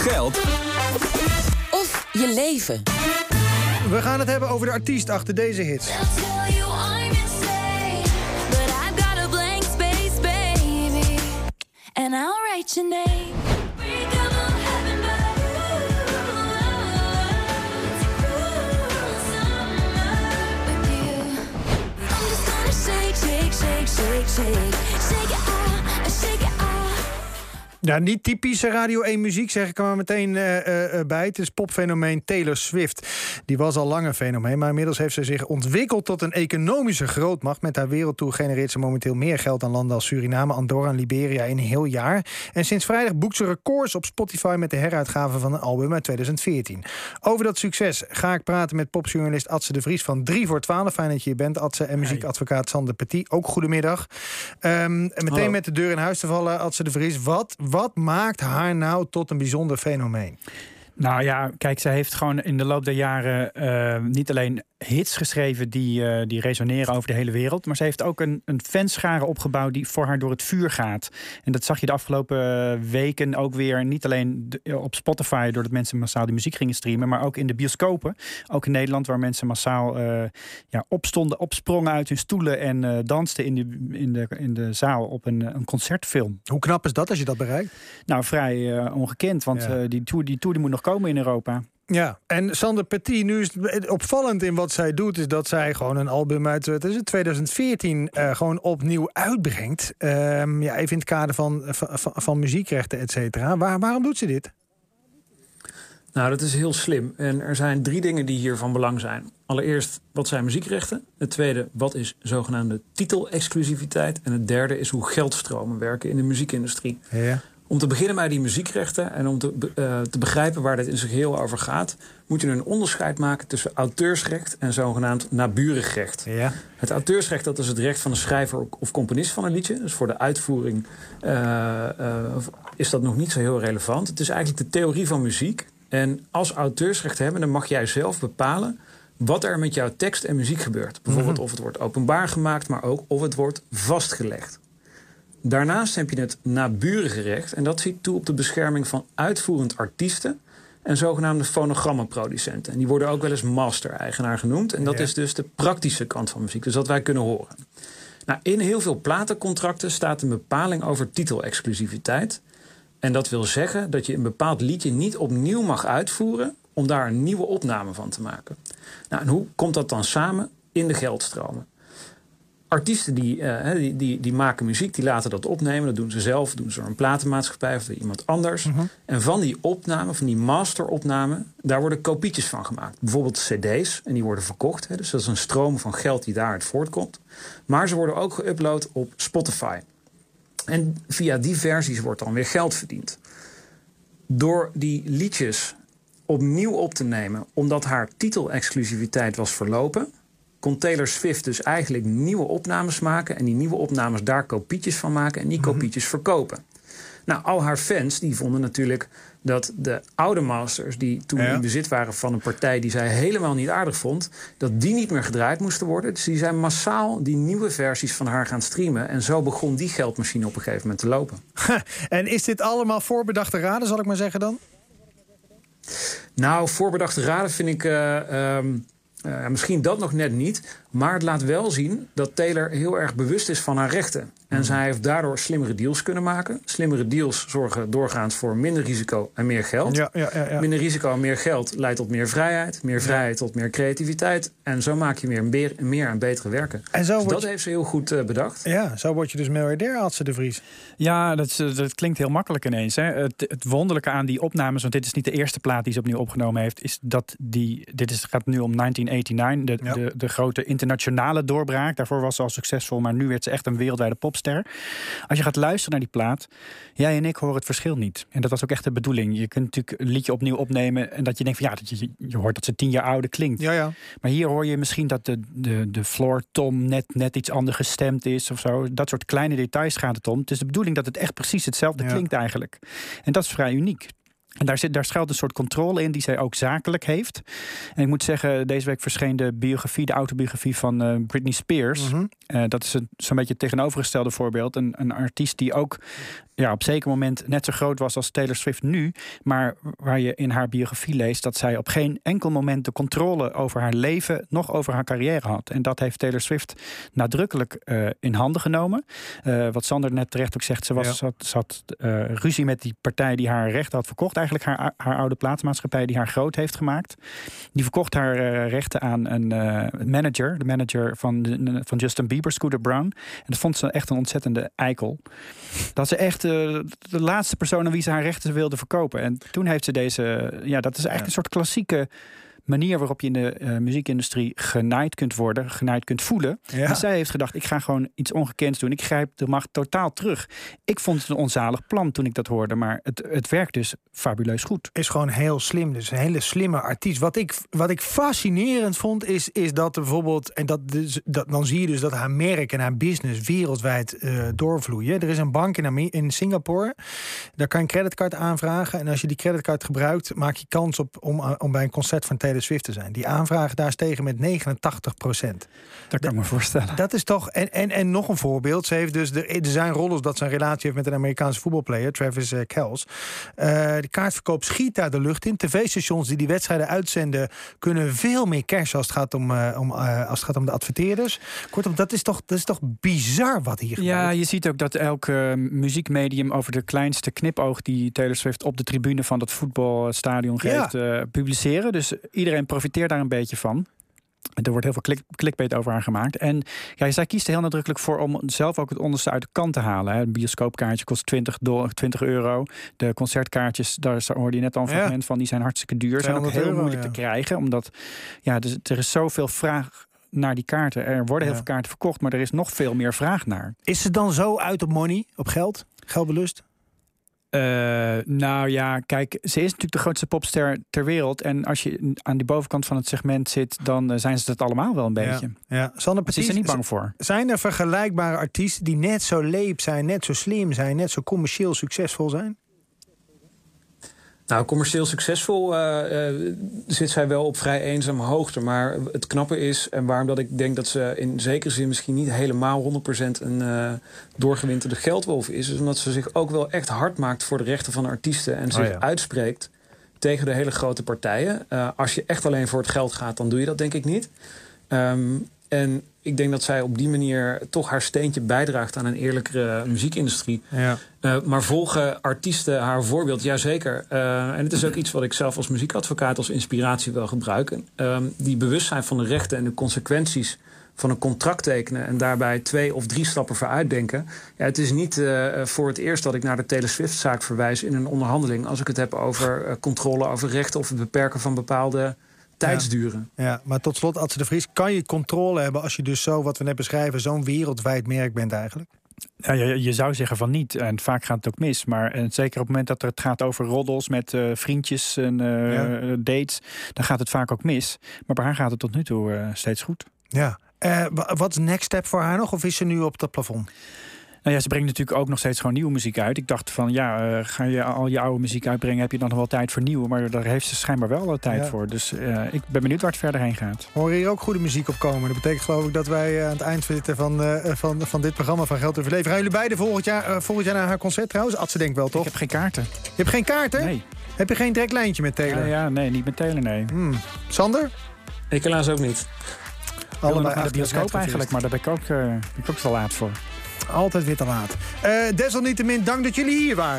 Geld. Of je leven. We gaan het hebben over de artiest achter deze hits. And I'll write your name. Shake, shake, shake, shake Ja, niet typische Radio 1 muziek, zeg ik er maar meteen eh, eh, eh, bij. Het is popfenomeen Taylor Swift. Die was al lang een fenomeen, maar inmiddels heeft ze zich ontwikkeld tot een economische grootmacht. Met haar wereldtour genereert ze momenteel meer geld dan landen als Suriname, Andorra en Liberia in een heel jaar. En sinds vrijdag boekt ze records op Spotify met de heruitgave van een album uit 2014. Over dat succes ga ik praten met popjournalist Adse de Vries van 3 voor 12. Fijn dat je hier bent, Adse. En muziekadvocaat Sander Petit. Ook goedemiddag. Ehm, en meteen Hallo. met de deur in huis te vallen, Adse de Vries. Wat, wat maakt haar nou tot een bijzonder fenomeen? Nou ja, kijk, zij heeft gewoon in de loop der jaren eh, niet alleen hits geschreven die, eh, die resoneren over de hele wereld. Maar ze heeft ook een, een fanschare opgebouwd die voor haar door het vuur gaat. En dat zag je de afgelopen eh, weken ook weer. Niet alleen de- op Spotify, doordat mensen massaal die muziek gingen streamen. Maar ook in de bioscopen. Ook in Nederland, waar mensen massaal eh, ja, opstonden, opsprongen uit hun stoelen. En eh, dansten in de, in, de, in de zaal op een, een concertfilm. Hoe knap is dat als je dat bereikt? Nou, vrij eh, ongekend. Want Ja. eh, die, tour, die tour die moet nog komen in Europa. Ja, en Sander Petit, nu is het opvallend in wat zij doet, is dat zij gewoon een album uit wat is het, 2014 eh, gewoon opnieuw uitbrengt. Ehm, ja, even in het kader van, van, van, van muziekrechten, et cetera. Waar, waarom doet ze dit? Nou, dat is heel slim. En er zijn drie dingen die hier van belang zijn. Allereerst, wat zijn muziekrechten? Het tweede, wat is zogenaamde titelexclusiviteit? En het derde is hoe geldstromen werken in de muziekindustrie. Ja. Om te beginnen bij die muziekrechten en om te, eh, te begrijpen waar dit in zijn geheel over gaat, moet je een onderscheid maken tussen auteursrecht en zogenaamd naburig recht. Ja. Het auteursrecht dat is het recht van de schrijver of componist van een liedje. Dus voor de uitvoering eh, eh, is dat nog niet zo heel relevant. Het is eigenlijk de theorie van muziek. En als auteursrecht hebben, dan mag jij zelf bepalen wat er met jouw tekst en muziek gebeurt. Bijvoorbeeld of het wordt openbaar gemaakt, maar ook of het wordt vastgelegd. Daarnaast heb je het naburige recht. En dat ziet toe op de bescherming van uitvoerend artiesten en zogenaamde fonogrammenproducenten. En die worden ook wel eens master-eigenaar genoemd. En dat Ja. is dus de praktische kant van muziek. Dus dat wij kunnen horen. Nou, in heel veel platencontracten staat een bepaling over titelexclusiviteit. En dat wil zeggen dat je een bepaald liedje niet opnieuw mag uitvoeren om daar een nieuwe opname van te maken. Nou, en hoe komt dat dan samen? In de geldstromen. Artiesten die, eh, die, die, die maken muziek, die laten dat opnemen. Dat doen ze zelf, doen ze door een platenmaatschappij of door iemand anders. En van die opname, van die masteropname, daar worden kopietjes van gemaakt. Bijvoorbeeld cd's, en die worden verkocht. Hè, dus dat is een stroom van geld die daaruit voortkomt. Maar ze worden ook geüpload op Spotify. En via die versies wordt dan weer geld verdiend. Door die liedjes opnieuw op te nemen, omdat haar titelexclusiviteit was verlopen, kon Taylor Swift dus eigenlijk nieuwe opnames maken en die nieuwe opnames daar kopietjes van maken en die kopietjes verkopen. Nou, al haar fans die vonden natuurlijk dat de oude masters die toen Ja. in bezit waren van een partij die zij helemaal niet aardig vond, dat die niet meer gedraaid moesten worden. Dus die zijn massaal die nieuwe versies van haar gaan streamen en zo begon die geldmachine op een gegeven moment te lopen. En is dit allemaal voorbedachte raden, zal ik maar zeggen dan? Nou, voorbedachte raden vind ik eh, ehm, eh, misschien dat nog net niet. Maar het laat wel zien dat Taylor heel erg bewust is van haar rechten. En zij heeft daardoor slimmere deals kunnen maken. Slimmere deals zorgen doorgaans voor minder risico en meer geld. Ja, ja, ja, ja. Minder risico en meer geld leidt tot meer vrijheid. Meer vrijheid tot meer creativiteit. En zo maak je meer, meer, meer en betere werken. En zo Dus dat je- heeft ze heel goed eh, bedacht. Ja, zo word je dus miljardair, had ze de Vries. Ja, dat, is- dat klinkt heel makkelijk ineens. Hè. Het, het wonderlijke aan die opnames, want dit is niet de eerste plaat die ze opnieuw opgenomen heeft, is dat die. Dit is, gaat nu om 1989, de, Ja. de, de grote internationale doorbraak. Daarvoor was ze al succesvol, maar nu werd ze echt een wereldwijde popster. Als je gaat luisteren naar die plaat, jij en ik horen het verschil niet. En dat was ook echt de bedoeling. Je kunt natuurlijk een liedje opnieuw opnemen en dat je denkt van ja, dat je, je hoort dat ze tien jaar ouder klinkt. Ja, ja. Maar hier hoor je misschien dat de, de, de floor tom net, net iets anders gestemd is of zo. Dat soort kleine details gaat het om. Het is de bedoeling dat het echt precies hetzelfde Ja. klinkt eigenlijk. En dat is vrij uniek. En daar, zit, daar schuilt een soort controle in die zij ook zakelijk heeft. En ik moet zeggen, deze week verscheen de biografie, de autobiografie van eh, Britney Spears. Mhm. Eh, dat is een, zo'n beetje het tegenovergestelde voorbeeld. Een, een artiest die ook ja, op zeker moment net zo groot was als Taylor Swift nu. Maar waar je in haar biografie leest dat zij op geen enkel moment de controle over haar leven, nog over haar carrière had. En dat heeft Taylor Swift nadrukkelijk eh, in handen genomen. Wat Sander net terecht ook zegt, ze was, Ja. zat, zat ruzie met die partij die haar rechten had verkocht. Eigenlijk haar, haar oude plaatsmaatschappij die haar groot heeft gemaakt. Die verkocht haar eh, rechten aan een eh, manager, de manager van, de- van Justin Bieber, Scooter Brown. En dat vond ze echt een ontzettende eikel. Dat ze echt eh, de laatste persoon aan wie ze haar rechten wilde verkopen. En toen heeft ze deze, ja, dat is eigenlijk een soort klassieke manier waarop je in de eh, muziekindustrie genaaid kunt worden, genaaid kunt voelen. Ja. En zij heeft gedacht, ik ga gewoon iets ongekends doen. Ik grijp de macht totaal terug. Ik vond het een onzalig plan toen ik dat hoorde, maar het, het werkt dus fabuleus goed. is gewoon heel slim. Dus een hele slimme artiest. Wat ik, wat ik fascinerend vond, is, is dat bijvoorbeeld. En dat, dus, dat, dan zie je dus dat haar merk en haar business wereldwijd eh, doorvloeien. Er is een bank in, in Singapore. Daar kan je een creditcard aanvragen. En als je die creditcard gebruikt, maak je kans op om, om bij een concert van Taylor Swift te zijn. Die aanvragen daar stegen met 89 procent. Dat kan ik me voorstellen. Dat is toch. En, en, en nog een voorbeeld. Ze heeft dus. De, er zijn rollers dat ze een relatie heeft met een Amerikaanse voetbalplayer, Travis Kelce. Eh, de kaartverkoop schiet daar de lucht in. TV-stations die die wedstrijden uitzenden. kunnen veel meer cash als het gaat om, eh, om, als het gaat om de adverteerders. Kortom, dat is toch, dat is toch bizar wat hier Ja, gebeurt. je ziet ook dat elk muziekmedium over de kleinste knipoog die Taylor Swift op de tribune van dat voetbalstadion Ja. geeft, publiceren. Dus iedereen profiteert daar een beetje van. Er wordt heel veel klik, clickbait over haar gemaakt. En ja, zij kiest er heel nadrukkelijk voor om zelf ook het onderste uit de kant te halen. Hè. Een bioscoopkaartje kost 20, dollar, 20 euro. De concertkaartjes, daar hoorde je net al een Ja. fragment van, die zijn hartstikke duur. Zijn ook 200 heel euro, moeilijk ja. te krijgen, omdat ja, dus, er is zoveel vraag naar die kaarten. Er worden heel Ja. veel kaarten verkocht, maar er is nog veel meer vraag naar. Is ze dan zo uit op money, op geld? Geldbelust? Eh, nou ja, kijk, ze is natuurlijk de grootste popster ter wereld. En als je aan die bovenkant van het segment zit, dan eh, zijn ze het allemaal wel een beetje. Ja. ja. Ze is er niet bang voor. Zijn er vergelijkbare artiesten die net zo leep zijn, net zo slim zijn, net zo commercieel succesvol zijn? Nou, commercieel succesvol eh, zit zij wel op vrij eenzame hoogte. Maar het knappe is, en waarom dat ik denk dat ze in zekere zin misschien niet helemaal 100% een eh doorgewinterde geldwolf is, is omdat ze zich ook wel echt hard maakt voor de rechten van artiesten en zich ja. uitspreekt tegen de hele grote partijen. Als je echt alleen voor het geld gaat, dan doe je dat denk ik niet. Ehm, en ik denk dat zij op die manier toch haar steentje bijdraagt aan een eerlijkere muziekindustrie. Ja. Uh, maar volgen artiesten haar voorbeeld? Jazeker. Uh, en het is ook iets wat ik zelf als muziekadvocaat als inspiratie wil gebruiken. Um, die bewustzijn van de rechten en de consequenties van een contract tekenen... en daarbij twee of drie stappen vooruit denken. Ja, het is niet uh, voor het eerst dat ik naar de Taylor Swift-zaak verwijs... in een onderhandeling als ik het heb over uh, controle over rechten... of het beperken van bepaalde tijdsduren. Ja, ja, maar tot slot, Adse de Vries, kan je controle hebben... als je dus zo, wat we net beschrijven, zo'n wereldwijd merk bent eigenlijk? Ja, je, je, zou zeggen van niet. En vaak gaat het ook mis. Maar en zeker op het moment dat het gaat over roddels met uh, vriendjes en uh, ja. dates, dan gaat het vaak ook mis. Maar bij haar gaat het tot nu toe uh, steeds goed. Ja. Uh, wat is next step voor haar nog? Of is ze nu op het plafond? Nou ja, ze brengt natuurlijk ook nog steeds gewoon nieuwe muziek uit. Ik dacht van ja, uh, ga je al je oude muziek uitbrengen, heb je dan nog wel tijd voor nieuwe. Maar daar heeft ze schijnbaar wel tijd ja. voor. Dus uh, ik ben benieuwd waar het verder heen gaat. Hoor hier ook goede muziek op komen? Dat betekent geloof ik dat wij uh, aan het eind zitten van, van, van dit programma van Geld te Verleven. Gaan jullie beiden volgend jaar, volgend jaar naar haar concert trouwens? Adse denkt wel toch? Ik heb geen kaarten. Je hebt geen kaarten? Nee. Heb je geen direct lijntje met Taylor? Ja, ja nee, niet met Taylor, nee. Hmm. Sander? Ik helaas ook niet. Allemaal naar de bioscoop eigenlijk, maar daar ben ik ook, ben ik ook te laat voor. Altijd weer te laat. Uh, desalniettemin, dank dat jullie hier waren.